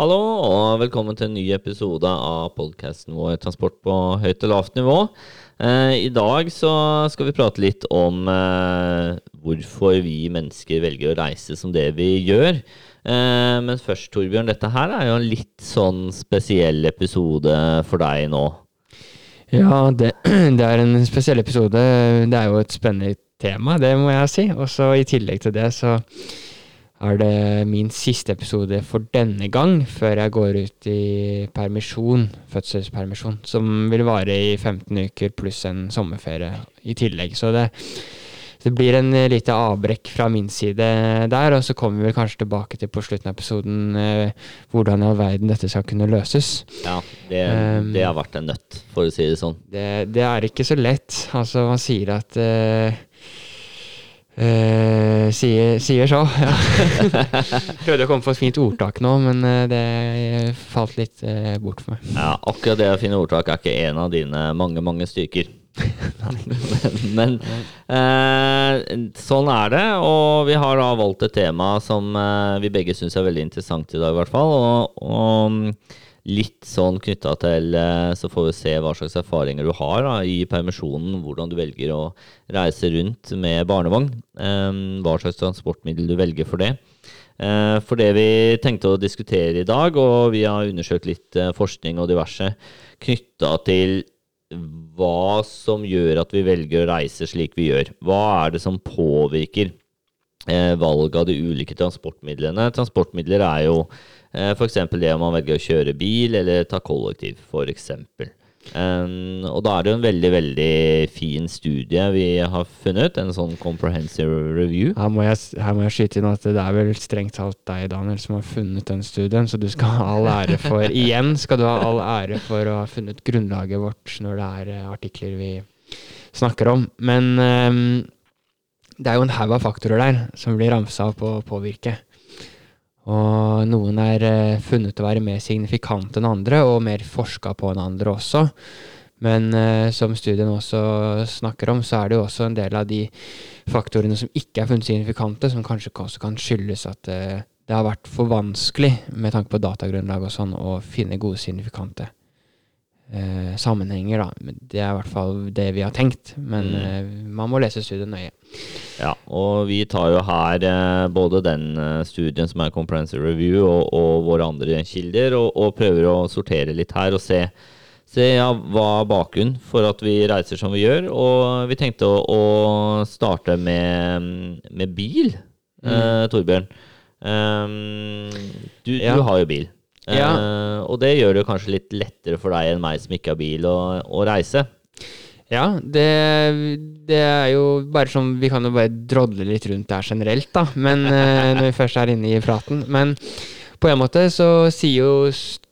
Hallo og velkommen til en ny episode av podkasten vår Transport på høyt og lavt nivå. Eh, I dag så skal vi prate litt om eh, hvorfor vi mennesker velger å reise som det vi gjør. Eh, men først, Torbjørn, dette her er jo en litt sånn spesiell episode for deg nå. Ja, det, det er en spesiell episode. Det er jo et spennende tema, det må jeg si. Og så i tillegg til det så er det min siste episode for denne gang, før jeg går ut i permisjon, fødselspermisjon, som vil vare i 15 uker pluss en sommerferie i tillegg. Så det, det blir en lite avbrekk fra min side der, og så kommer vi kanskje tilbake til på slutten av episoden eh, hvordan i all verden dette skal kunne løses. Ja, det, Um, det har vært en nøtt, for å si det sånn. Det, det er ikke så lett. Altså, man sier at eh, eh, sier, sier så, ja. Prøvde å komme på et fint ordtak nå, men eh, det falt litt eh, bort for meg. Ja, akkurat det å finne ordtak er ikke en av dine mange, mange styrker. Men eh, sånn er det, og vi har da valgt et tema som eh, vi begge syns er veldig interessant i dag, i hvert fall. Og, og litt sånn knytta til eh, Så får vi se hva slags erfaringer du har da, i permisjonen, hvordan du velger å reise rundt med barnevogn. eh, hva slags transportmiddel du velger for det. Eh, For det vi tenkte å diskutere i dag, og vi har undersøkt litt forskning og diverse knytta til hva som gjør at vi velger å reise slik vi gjør. Hva er det som påvirker valget av de ulike transportmidlene? Transportmidler er jo f.eks. det om man velger å kjøre bil eller ta kollektiv, f.eks. Um, og da er det jo en veldig veldig fin studie vi har funnet, en sånn comprehensive review. Her må, jeg, her må jeg skyte inn at det er vel strengt talt deg, Daniel, som har funnet den studien, så du skal ha all ære for Igjen skal du ha all ære for å ha funnet grunnlaget vårt når det er eh, artikler vi snakker om. Men um, det er jo en haug av faktorer der som blir ramsa opp og påvirke. Og noen er eh, funnet å være mer signifikante enn andre, og mer forska på enn andre også. Men eh, som studien også snakker om, så er det jo også en del av de faktorene som ikke er funnet signifikante, som kanskje også kan skyldes at eh, det har vært for vanskelig, med tanke på datagrunnlag og sånn, å finne gode signifikante eh, sammenhenger, da. Det er i hvert fall det vi har tenkt, men Mm. eh, man må lese studien nøye. Ja, og vi tar jo her eh, både den eh, studien som er Comprehensive Review, og, og våre andre kilder, og, og prøver å sortere litt her og se, se ja, hva er bakgrunnen for at vi reiser som vi gjør. Og vi tenkte å, å starte med, med bil, eh, Torbjørn. Um, du, Ja. du har jo bil. Ja. Eh, og det gjør det kanskje litt lettere for deg enn meg som ikke har bil, å, å reise. Ja, det, det er jo bare som Vi kan jo bare drodle litt rundt der generelt, da. Men eh, når vi først er inne i praten. Men på en måte så sier jo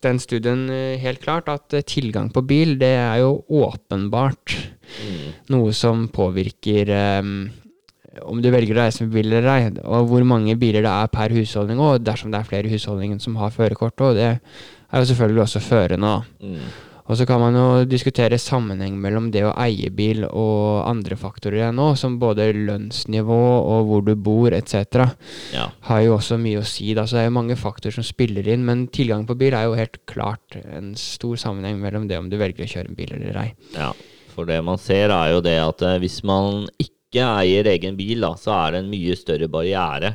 den studien eh, helt klart at eh, tilgang på bil, det er jo åpenbart noe som påvirker eh, om du velger å reise med bil eller ei, og hvor mange biler det er per husholdning, og dersom det er flere i husholdningen som har førerkort, og det er jo selvfølgelig også førende. Mm. Og så kan man jo diskutere sammenheng mellom det å eie bil og andre faktorer igjen nå, som både lønnsnivå og hvor du bor etc. Ja. har jo også mye å si. Da. Så det er jo mange faktorer som spiller inn, men tilgang på bil er jo helt klart en stor sammenheng mellom det om du velger å kjøre en bil eller ei. Ja, for det man ser er jo det at eh, hvis man ikke eier egen bil, da, så er det en mye større barriere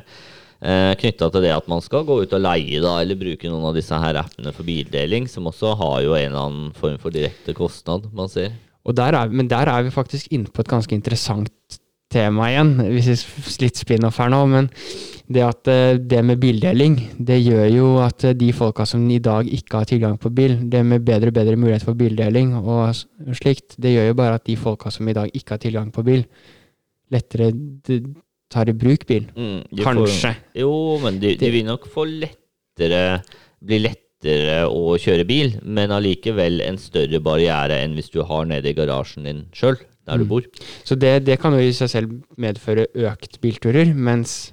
eh, knytta til det at man skal gå ut og leie da, eller bruke noen av disse her appene for bildeling, som også har jo en eller annen form for direkte kostnad man ser. Der er, men der er vi faktisk inne på et ganske interessant tema igjen, hvis vi s- litt spin-off her nå. Men det at eh, det med bildeling, det gjør jo at eh, de folka som i dag ikke har tilgang på bil, det med bedre og bedre mulighet for bildeling og slikt, det gjør jo bare at de folka som i dag ikke har tilgang på bil, lettere tar i bruk bil. Mm, Kanskje. Får, jo, men de, de vil nok få lettere Bli lettere å kjøre bil, men allikevel en større barriere enn hvis du har nede i garasjen din sjøl, der du Mm. bor. Så det, det kan jo i seg selv medføre økt bilturer, mens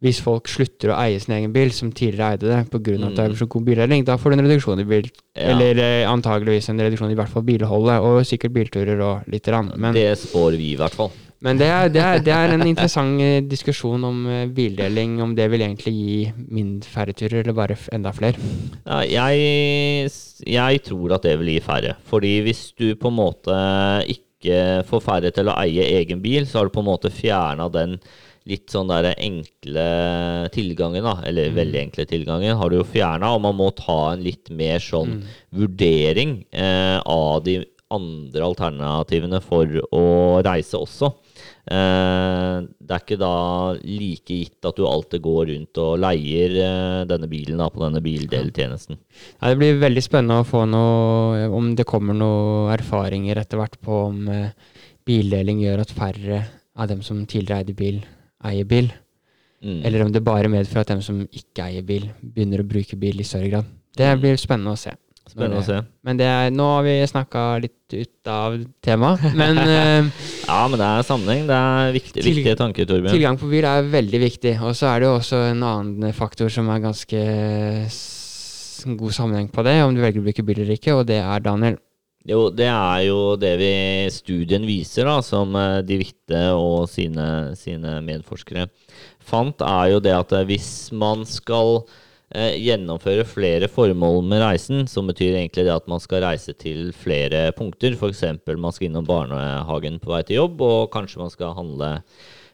hvis folk slutter å eie sin egen bil, som tidligere eide det, pga. at det er så god bildeling, da får du en reduksjon i bil... Mm. Ja. Eller eh, antageligvis en reduksjon i hvert fall bilholdet, og sikkert bilturer og lite grann. Men det spår vi, i hvert fall. Men det er, det, er, det er, en interessant eh, diskusjon om eh, bildeling, om det vil egentlig gi mindre færre turer, eller bare enda flere. Ja, jeg, jeg, tror at det vil gi færre. Fordi hvis du på en måte ikke får færre til å eie egen bil, så har du på en måte fjerna den litt sånn der enkle tilgangen, da, eller mm. veldig enkle tilgangen, har du jo fjerna, og man må ta en litt mer sånn mm. vurdering eh, av de andre alternativene for å reise også. Eh, det er ikke da like gitt at du alltid går rundt og leier eh, denne bilen da, på denne bildeltjenesten. Ja, det blir veldig spennende å få noe, om det kommer noen erfaringer etter hvert på om eh, bildeling gjør at færre av dem som tidligere eide bil, eier bil. Mm. Eller om det bare medfører at dem som ikke eier bil, begynner å bruke bil i større grad. Det mm. blir spennende å se. Spennende å se. Men er, nå har vi snakka litt ut av temaet. Men uh, Ja, men det er sammenheng. Det er viktig, viktige tanker, Torbjørn. Tilgang på bil er veldig viktig. Og så er det jo også en annen faktor som er ganske god sammenheng på det, om du velger å bruke bil eller ikke, og det er Daniel. Jo, det er jo det vi studien viser, da, som eh, De Witte og sine, sine, medforskere fant, er jo det at eh, hvis man skal eh, gjennomføre flere formål med reisen, som betyr egentlig det at man skal reise til flere punkter, f.eks. man skal innom barnehagen på vei til jobb, og kanskje man skal handle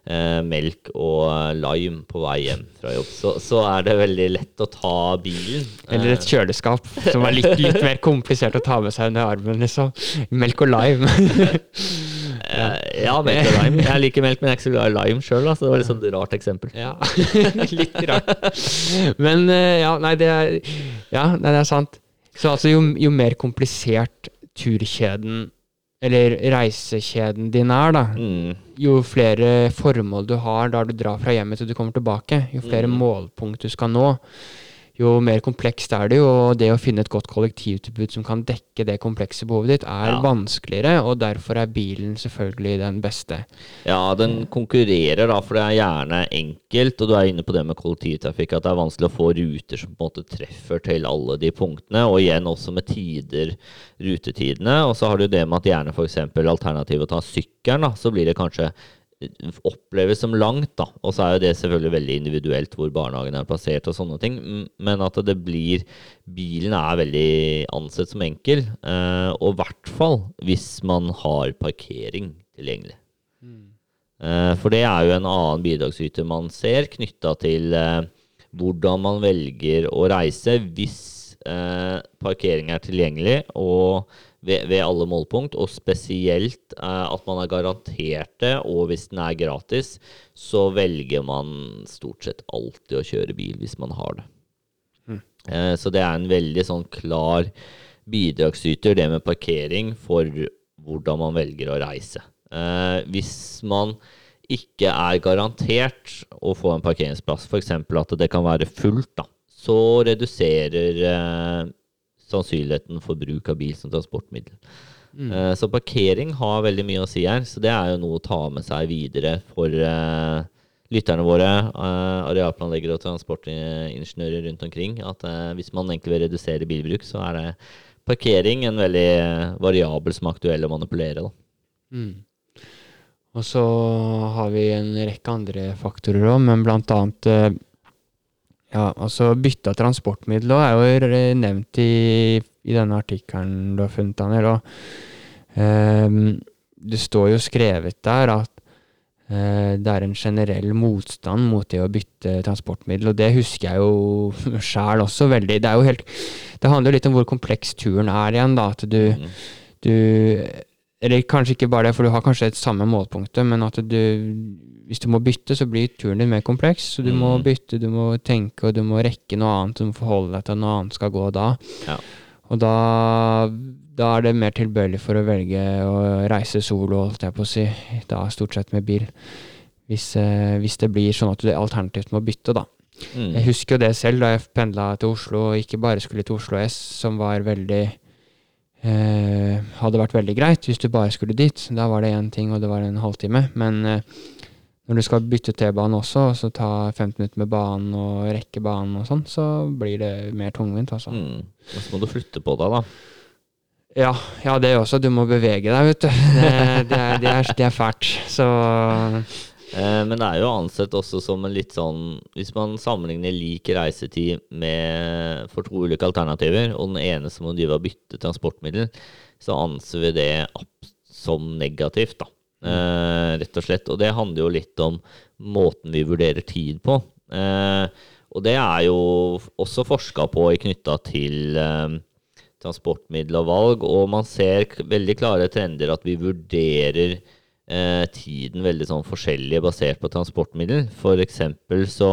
eh, melk og lime på vei hjem fra jobb, så, så, er det veldig lett å ta bilen. Eller et kjøleskap, som er litt, litt mer komplisert å ta med seg under armen, liksom. Melk og lime. Eh, ja, melk og lime. Jeg liker melk, men jeg er ikke så glad i lime sjøl, så det var et sånt rart eksempel. Ja, litt rart. Men eh, ja, nei, det er, ja, nei, det er sant. Så altså, jo, jo mer komplisert turkjeden eller reisekjeden din er, da, mm. jo flere formål du har da du drar fra hjemmet til du kommer tilbake, jo flere mm. målpunkt du skal nå, jo mer komplekst er det jo. Og det å finne et godt kollektivtilbud som kan dekke det komplekse behovet ditt, er ja. vanskeligere, og derfor er bilen selvfølgelig den beste. Ja, den konkurrerer da, for det er gjerne enkelt, og du er inne på det med kollektivtrafikk, at det er vanskelig å få ruter som på en måte treffer til alle de punktene, og igjen også med tider, rutetidene. Og så har du det med at gjerne f.eks. alternativet å ta sykkelen, da, så blir det kanskje oppleves som langt, da. Og så er jo det selvfølgelig veldig individuelt hvor barnehagen er plassert og sånne ting. Men at det blir Bilen er veldig ansett som enkel. Eh, og i hvert fall hvis man har parkering tilgjengelig. Mm. For det er jo en annen bidragsyter man ser knytta til eh, hvordan man velger å reise hvis parkering er tilgjengelig. og ved, ved, alle målpunkt, og spesielt eh, at man er garantert det, og hvis den er gratis, så velger man stort sett alltid å kjøre bil hvis man har det. Mm. Eh, så det er en veldig sånn klar bidragsyter, det med parkering, for hvordan man velger å reise. Eh, hvis man ikke er garantert å få en parkeringsplass, f.eks. at det kan være fullt, da, så reduserer eh, sannsynligheten for bruk av bil som transportmiddel. Mm. Uh, så parkering har veldig mye å si her, så det er jo noe å ta med seg videre for uh, lytterne våre, uh, arealplanleggere og transportingeniører rundt omkring. At hvis man egentlig vil redusere bilbruk, så er det parkering en veldig variabel som er aktuell å manipulere. Mm. Og så har vi en rekke andre faktorer òg, men blant annet ja, altså bytte av transportmiddel er jo nevnt i, i denne artikkelen du har funnet, Daniel. Og um, det står jo skrevet der at uh, det er en generell motstand mot det å bytte transportmiddel, og det husker jeg jo sjæl også veldig. Det er jo helt Det handler litt om hvor kompleks turen er igjen, da. At du, mm. du Eller kanskje ikke bare det, for du har kanskje et samme målpunktet, men at du hvis du må bytte, så blir turen din mer kompleks. Så du mm. må bytte, du må tenke, og du må rekke noe annet. Du må forholde deg til at noe annet skal gå da. Ja. Og da, da, er det mer tilbøyelig for å velge å reise solo, holdt jeg på å si. Da stort sett med bil. Hvis, eh, hvis det blir sånn at du alternativt må bytte, da. Mm. Jeg husker jo det selv da jeg pendla til Oslo, og ikke bare skulle til Oslo S, som var veldig eh, Hadde vært veldig greit hvis du bare skulle dit. Da var det én ting, og det var en halvtime. Men eh, når du skal bytte T-bane også, og så ta 15 minutter med banen og rekke banen og sånn, så blir det mer tungvint, altså. Mm. Og så må du flytte på deg, da. Ja, ja, det også. Du må bevege deg, vet du. Det, det, er, det, er, det er fælt. Så men det er jo ansett også som en litt sånn Hvis man sammenligner lik reisetid med for to ulike alternativer, og den ene som må drive og bytte transportmiddel, så anser vi det som negativt, da. Eh, rett og slett. Og det handler jo litt om måten vi vurderer tid på. Eh, og det er jo også forska på knytta til eh, transportmiddel og valg, og man ser veldig klare trender at vi vurderer eh, tiden veldig sånn forskjellig basert på transportmiddel. Eksempel så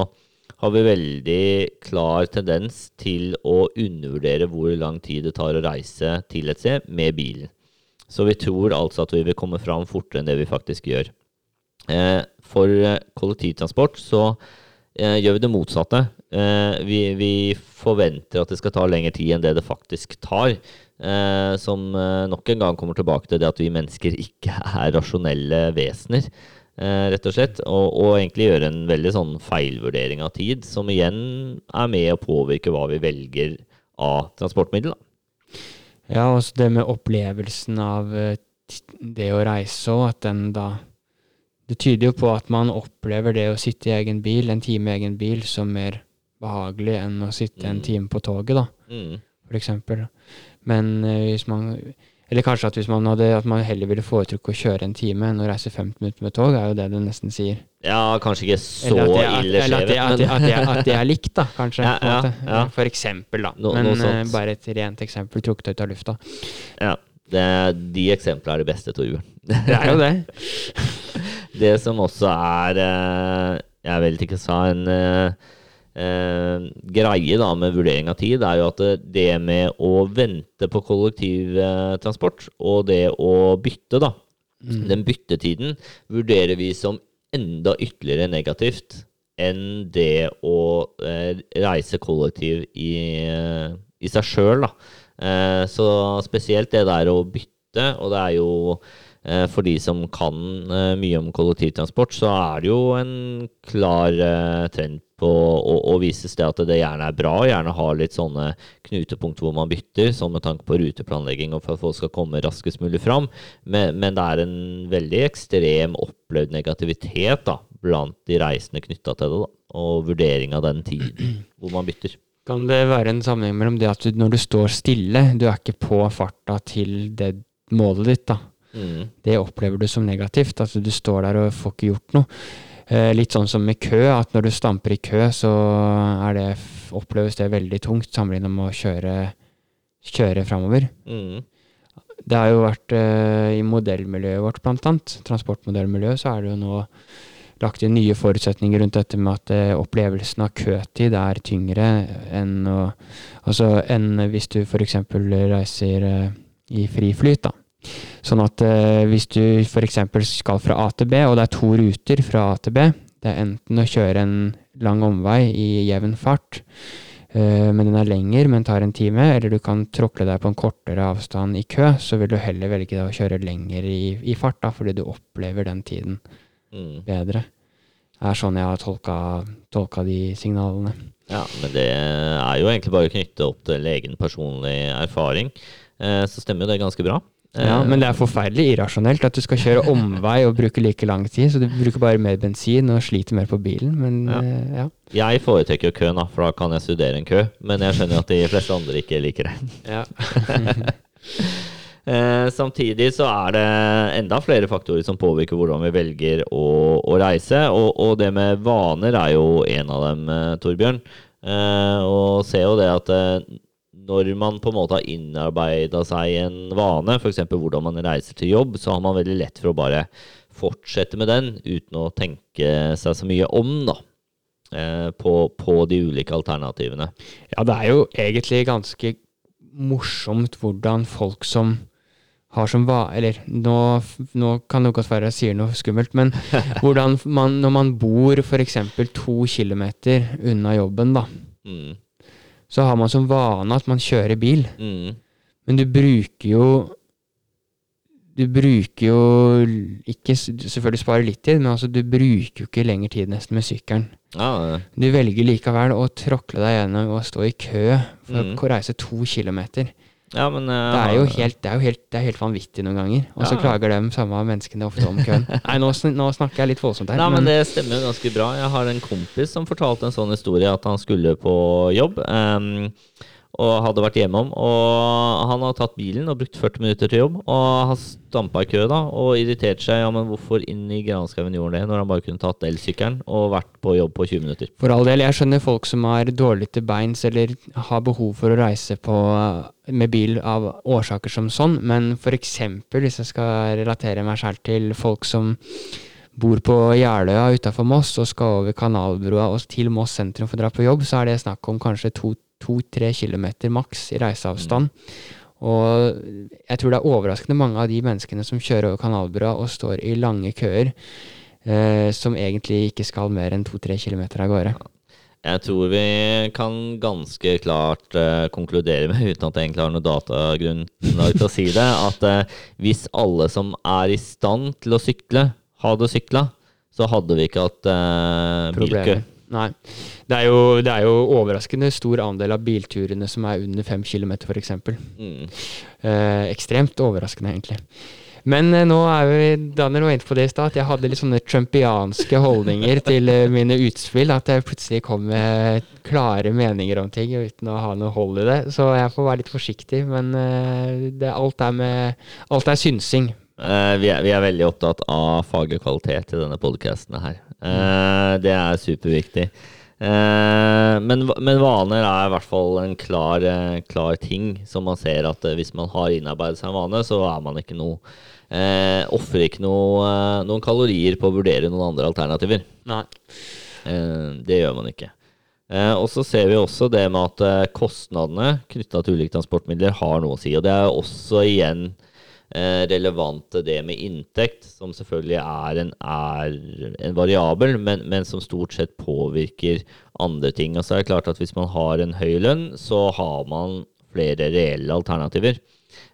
har vi veldig klar tendens til å undervurdere hvor lang tid det tar å reise til et sted med bilen. Så vi tror altså at vi vil komme fram fortere enn det vi faktisk gjør. Eh, for eh, kollektivtransport så eh, gjør vi det motsatte. Eh, vi, vi forventer at det skal ta lengre tid enn det det faktisk tar. Eh, som eh, nok en gang kommer tilbake til det at vi mennesker ikke er rasjonelle vesener. Eh, rett og slett. Og, og egentlig gjøre en veldig sånn feilvurdering av tid, som igjen er med å påvirke hva vi velger av transportmiddel. Da. Ja, også det med opplevelsen av eh, det å reise òg, at den da Det tyder jo på at man opplever det å sitte i egen bil, en time i egen bil, som mer behagelig enn å sitte en Mm. time på toget, da, Mm. for eksempel. Men eh, hvis man Eller kanskje at hvis man hadde At man heller ville foretrukke å kjøre en time enn å reise 15 minutter med tog, er jo det det nesten sier. Ja, kanskje ikke så at det, at, ille eller at det, at, det, at, det, er likt, da, kanskje. Ja, ja. For eksempel, da. No- Men eh, bare et rent eksempel trukket ut av lufta. ja, det, de eksemplene er det beste, Torbjørn. Det er jo det. Det som også er eh, Jeg vet ikke sa en eh, eh, greie da med vurdering av tid, er jo at det, det med å vente på kollektivtransport og det å bytte, da, den byttetiden vurderer vi som enda ytterligere negativt enn det å eh, reise kollektiv i, eh, i seg sjøl, da. Eh, så spesielt det der å bytte, og det er jo eh, for de som kan eh, mye om kollektivtransport, så er det jo en klar eh, trend på å, å vises det at det gjerne er bra, gjerne har litt sånne knutepunkt hvor man bytter, sånn med tanke på ruteplanlegging og for at folk skal komme raskest mulig fram. Men, men det er en veldig ekstrem opplevd negativitet da, blant de reisende knytta til det, da, og vurdering av den tiden hvor man bytter. Kan det være en sammenheng mellom det at du, når du står stille, du er ikke på farta til det målet ditt, da. Mm. Det opplever du som negativt, at du står der og får ikke gjort noe. Eh, litt sånn som med kø, at når du stamper i kø, så er det, oppleves det veldig tungt sammenlignet med å kjøre, kjøre framover. Mm. Det har jo vært eh, i modellmiljøet vårt, blant annet, transportmodellmiljøet, så er det jo nå lagt inn nye forutsetninger rundt dette med at eh, opplevelsen av køtid er tyngre enn, å, altså, enn hvis du f.eks. reiser i fri flyt. da. Sånn at eh, hvis du f.eks. skal fra A til B, og det er to ruter fra A til B, det er enten å kjøre en lang omvei i jevn fart, eh, men den er lengre, men tar en time, eller du kan tråkle deg på en kortere avstand i kø, så vil du heller velge å kjøre lenger i, i fart, da, fordi du opplever den tiden Mm. bedre. Det er sånn jeg har tolka, tolka de signalene. Ja, men det er jo egentlig bare knyttet opp til egen personlig erfaring. Eh, så stemmer jo det ganske bra. Eh, Ja, men det er forferdelig irrasjonelt at du skal kjøre omvei og bruke like lang tid, så du bruker bare mer bensin og sliter mer på bilen, men Ja. eh, ja. Jeg foretrekker jo køen, da, for da kan jeg studere en kø. Men jeg skjønner at de fleste andre ikke liker det. ja. Eh, samtidig så er det enda flere faktorer som påvirker hvordan vi velger å, å reise. Og, og det med vaner er jo en av dem, eh, Torbjørn. Eh, og ser jo det at eh, når man på en måte har innarbeida seg en vane, f.eks. hvordan man reiser til jobb, så har man veldig lett for å bare fortsette med den uten å tenke seg så mye om, da. eh, På, på de ulike alternativene. ja, det er jo egentlig ganske morsomt hvordan folk som har som va... Eller nå, nå kan det godt være jeg sier noe skummelt, men hvordan man når man bor f.eks. to kilometer unna jobben, da, Mm, så har man som vane at man kjører bil. mm, Men du bruker jo Du bruker jo ikke Selvfølgelig sparer litt tid, men altså du bruker jo ikke lenger tid nesten med sykkelen. ja, Du velger likevel å tråkle deg gjennom og stå i kø for Mm. å reise to kilometer. Ja, men uh, Det er jo helt, det er jo helt, det er helt vanvittig noen ganger. Og så Ja. klager de samme menneskene ofte om køen. Nei, nå, nå snakker jeg litt voldsomt her. Nei, men det stemmer jo ganske bra. Jeg har en kompis som fortalte en sånn historie at han skulle på jobb. ehm, og hadde vært hjemom. Og han har tatt bilen og brukt 40 minutter til jobb. Og har stampa i kø da, og irritert seg. Ja, men hvorfor inn i granskauen gjorde han det, når han bare kunne tatt elsykkelen og vært på jobb på 20 minutter? For all del, jeg skjønner folk som er dårlig til beins eller har behov for å reise på, med bil av årsaker som sånn, men eksempel hvis jeg skal relatere meg selv til folk som bor på Jeløya utafor Moss og skal over Kanalbrua og til Moss sentrum for å dra på jobb, så er det snakk om kanskje to-tre kilometer maks i reiseavstand. Og jeg tror det er overraskende mange av de menneskene som kjører over Kanalbrua og står i lange køer, eh, som egentlig ikke skal mer enn to-tre kilometer av gårde. Jeg tror vi kan ganske klart uh, konkludere med, uten at jeg egentlig har noe datagrunnlag til å si det, at uh, hvis alle som er i stand til å sykle, hadde sykla, så hadde vi ikke hatt uh, bilkø. Nei. Det er, jo, det er jo overraskende stor andel av bilturene som er under fem kilometer, f.eks. Mm. Eh, ekstremt overraskende, egentlig. Men eh, nå er vi Daniel var inne på det i stad, at jeg hadde litt sånne trumpianske holdninger til eh, mine utspill. At jeg plutselig kom med klare meninger om ting uten å ha noe hold i det. Så jeg får være litt forsiktig. Men eh, det, alt, er med, alt er synsing. Eh, vi, er, vi er veldig opptatt av faglig kvalitet i denne podkasten her. Eh, det er superviktig. Eh, men, men vaner er i hvert fall en klar, eh, klar ting som man ser at hvis man har innarbeidet seg en vane, så er man ikke noe eh, Ofrer ikke noe, noen kalorier på å vurdere noen andre alternativer. Nei. Eh, det gjør man ikke. Eh, og så ser vi også det med at kostnadene knytta til ulike transportmidler har noe å si. Og det er også igjen eh, relevant til det med inntekt, som selvfølgelig er en, er en variabel, men, men som stort sett påvirker andre ting. Og så er det klart at hvis man har en høy lønn, så har man flere reelle alternativer.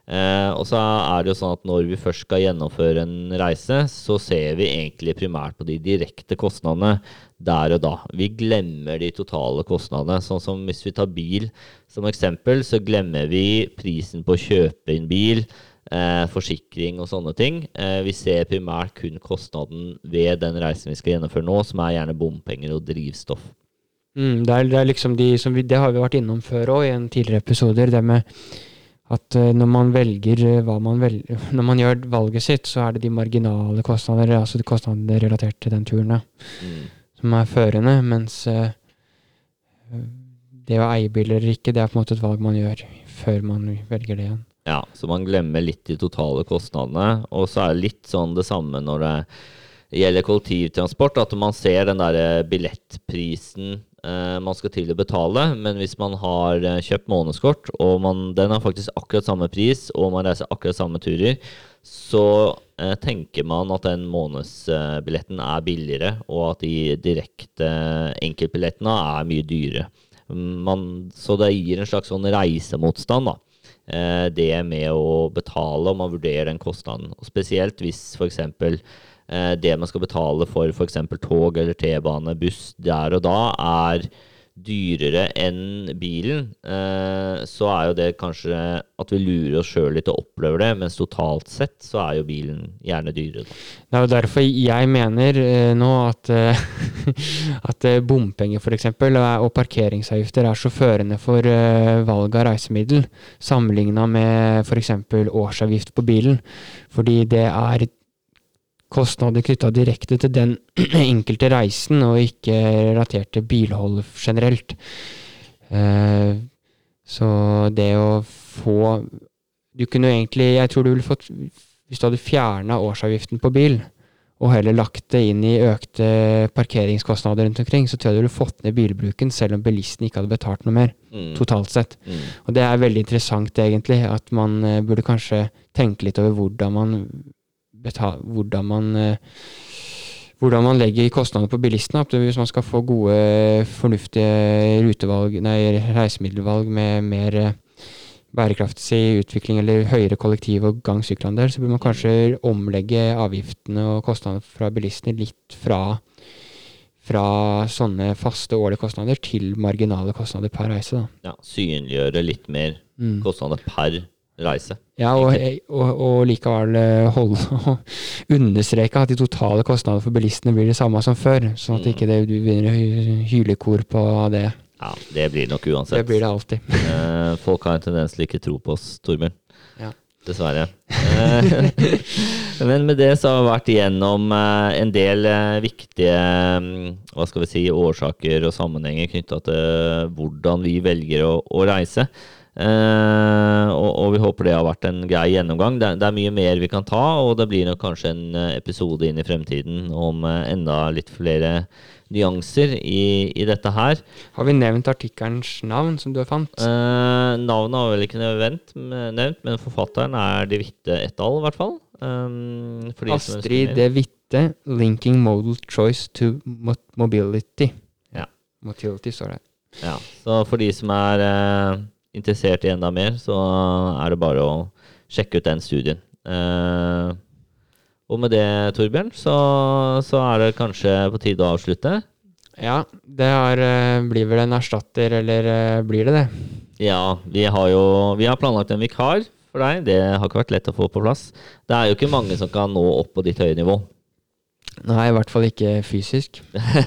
Eh, og så er det jo sånn at når vi først skal gjennomføre en reise, så ser vi egentlig primært på de direkte kostnadene der og da. Vi glemmer de totale kostnadene. Sånn som hvis vi tar bil som eksempel, så glemmer vi prisen på å kjøpe inn bil, eh, forsikring og sånne ting. Eh, vi ser primært kun kostnaden ved den reisen vi skal gjennomføre nå, som er gjerne bompenger og drivstoff. Mm, det, er, det er liksom de som vi, Det har vi vært innom før òg, i en tidligere episoder. Det med at eh, når man velger eh, hva man velger Når man gjør valget sitt, så er det de marginale kostnader, altså de kostnadene relatert til den turen, Mm. som er førende. Mens eh, det å eie bil eller ikke, det er på en måte et valg man gjør før man velger det igjen. Ja, så man glemmer litt de totale kostnadene. Og så er det litt sånn det samme når det gjelder kollektivtransport, at man ser den derre billettprisen eh, man skal til å betale, men hvis man har eh, kjøpt månedskort, og man, den har faktisk akkurat samme pris, og man reiser akkurat samme turer, så eh, tenker man at den månedsbilletten er billigere, og at de direkte enkeltbillettene er mye dyrere. Man, så det gir en slags sånn reisemotstand, da. Eh, det med å betale, om man vurderer den kostnaden. Og spesielt hvis f.eks. Eh, det man skal betale for f.eks. tog eller T-bane, buss der og da, er dyrere enn bilen, eh, så er jo det kanskje at vi lurer oss sjøl litt og opplever det, mens totalt sett så er jo bilen gjerne dyrere. Det er jo derfor jeg mener eh, nå at, eh, at bompenger f.eks. og parkeringsavgifter er så førende for valg av reisemiddel, sammenligna med f.eks. årsavgift på bilen. Fordi det er kostnader knytta direkte til den enkelte reisen, og ikke relatert til bilhold generelt. Eh, så det å få Du kunne egentlig Jeg tror du ville fått Hvis du hadde fjerna årsavgiften på bil, og heller lagt det inn i økte parkeringskostnader rundt omkring, så tror jeg du ville fått ned bilbruken, selv om bilisten ikke hadde betalt noe mer, Mm. totalt sett. Mm. Og det er veldig interessant, egentlig, at man eh, burde kanskje tenke litt over hvordan man betal, hvordan man eh, hvordan man legger kostnader på bilistene. Hvis man skal få gode, fornuftige rutevalg, nei, reisemiddelvalg med mer eh, bærekraftig utvikling eller høyere kollektiv- og gang- så bør man kanskje omlegge avgiftene og kostnadene fra bilistene litt fra, fra sånne faste årlige kostnader til marginale kostnader per reise. Da. Ja, synliggjøre litt mer Mm. kostnader per reise. Ja, og, og, og likevel eh, holde og understreke at de totale kostnadene for bilistene blir det samme som før. Sånn at Mm. ikke det, du begynner å hyle hylekor på det. Ja, det blir nok uansett. Det blir det alltid. Eh, folk har en tendens til ikke tro på oss, Torbjørn. Ja. Dessverre. Eh, Men med det så har vi vært igjennom en del viktige mm, hva skal vi si, årsaker og sammenhenger knytta til hvordan vi velger å, å reise. Eh, og, og vi håper det har vært en grei gjennomgang. Det, det er mye mer vi kan ta, og det blir nok kanskje en eh, episode inn i fremtiden om eh, enda litt flere nyanser i, i dette her. Har vi nevnt artikkelens navn som du har fant? Eh, navnet har vel ikke nevnt, nevnt, men forfatteren er De Witte et al., i hvert fall. Um, for de Astrid. De Witte, 'Linking Modal Choice to mo Mobility'. Ja. Motility står det. Ja, så for de som er interessert i enda mer, så er det bare å sjekke ut den studien. Eh, og med det, Torbjørn, så, så er det kanskje på tide å avslutte. Ja, det har, eh, blir vel en erstatter, eller eh, blir det det? Ja, vi har jo vi har planlagt en vikar for deg. Det har ikke vært lett å få på plass. Det er jo ikke mange som kan nå opp på ditt høye nivå. Nei, i hvert fall ikke fysisk.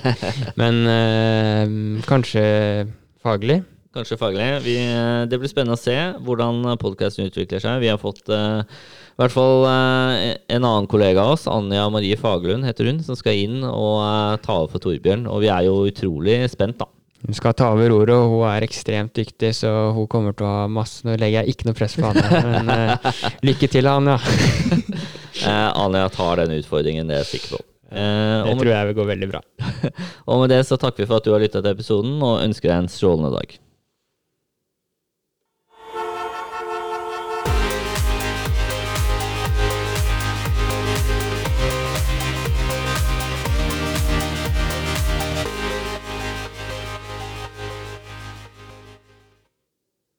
Men eh, kanskje faglig. Kanskje faglig. Vi, det blir spennende å se hvordan podkasten utvikler seg. Vi har fått uh, i hvert fall uh, en annen kollega av oss, Anja Marie Fagerlund heter hun, som skal inn og uh, ta over for Torbjørn. Og vi er jo utrolig spent, da. Hun skal ta over ordet, og hun er ekstremt dyktig, så hun kommer til å ha masse Nå legger jeg ikke noe press på Anja, men eh, lykke til, Anja. Eh, Anja tar den utfordringen, det er jeg sikker på. Eh, Det tror jeg vil gå veldig bra. og med det så takker vi for at du har lytta til episoden, og ønsker deg en strålende dag.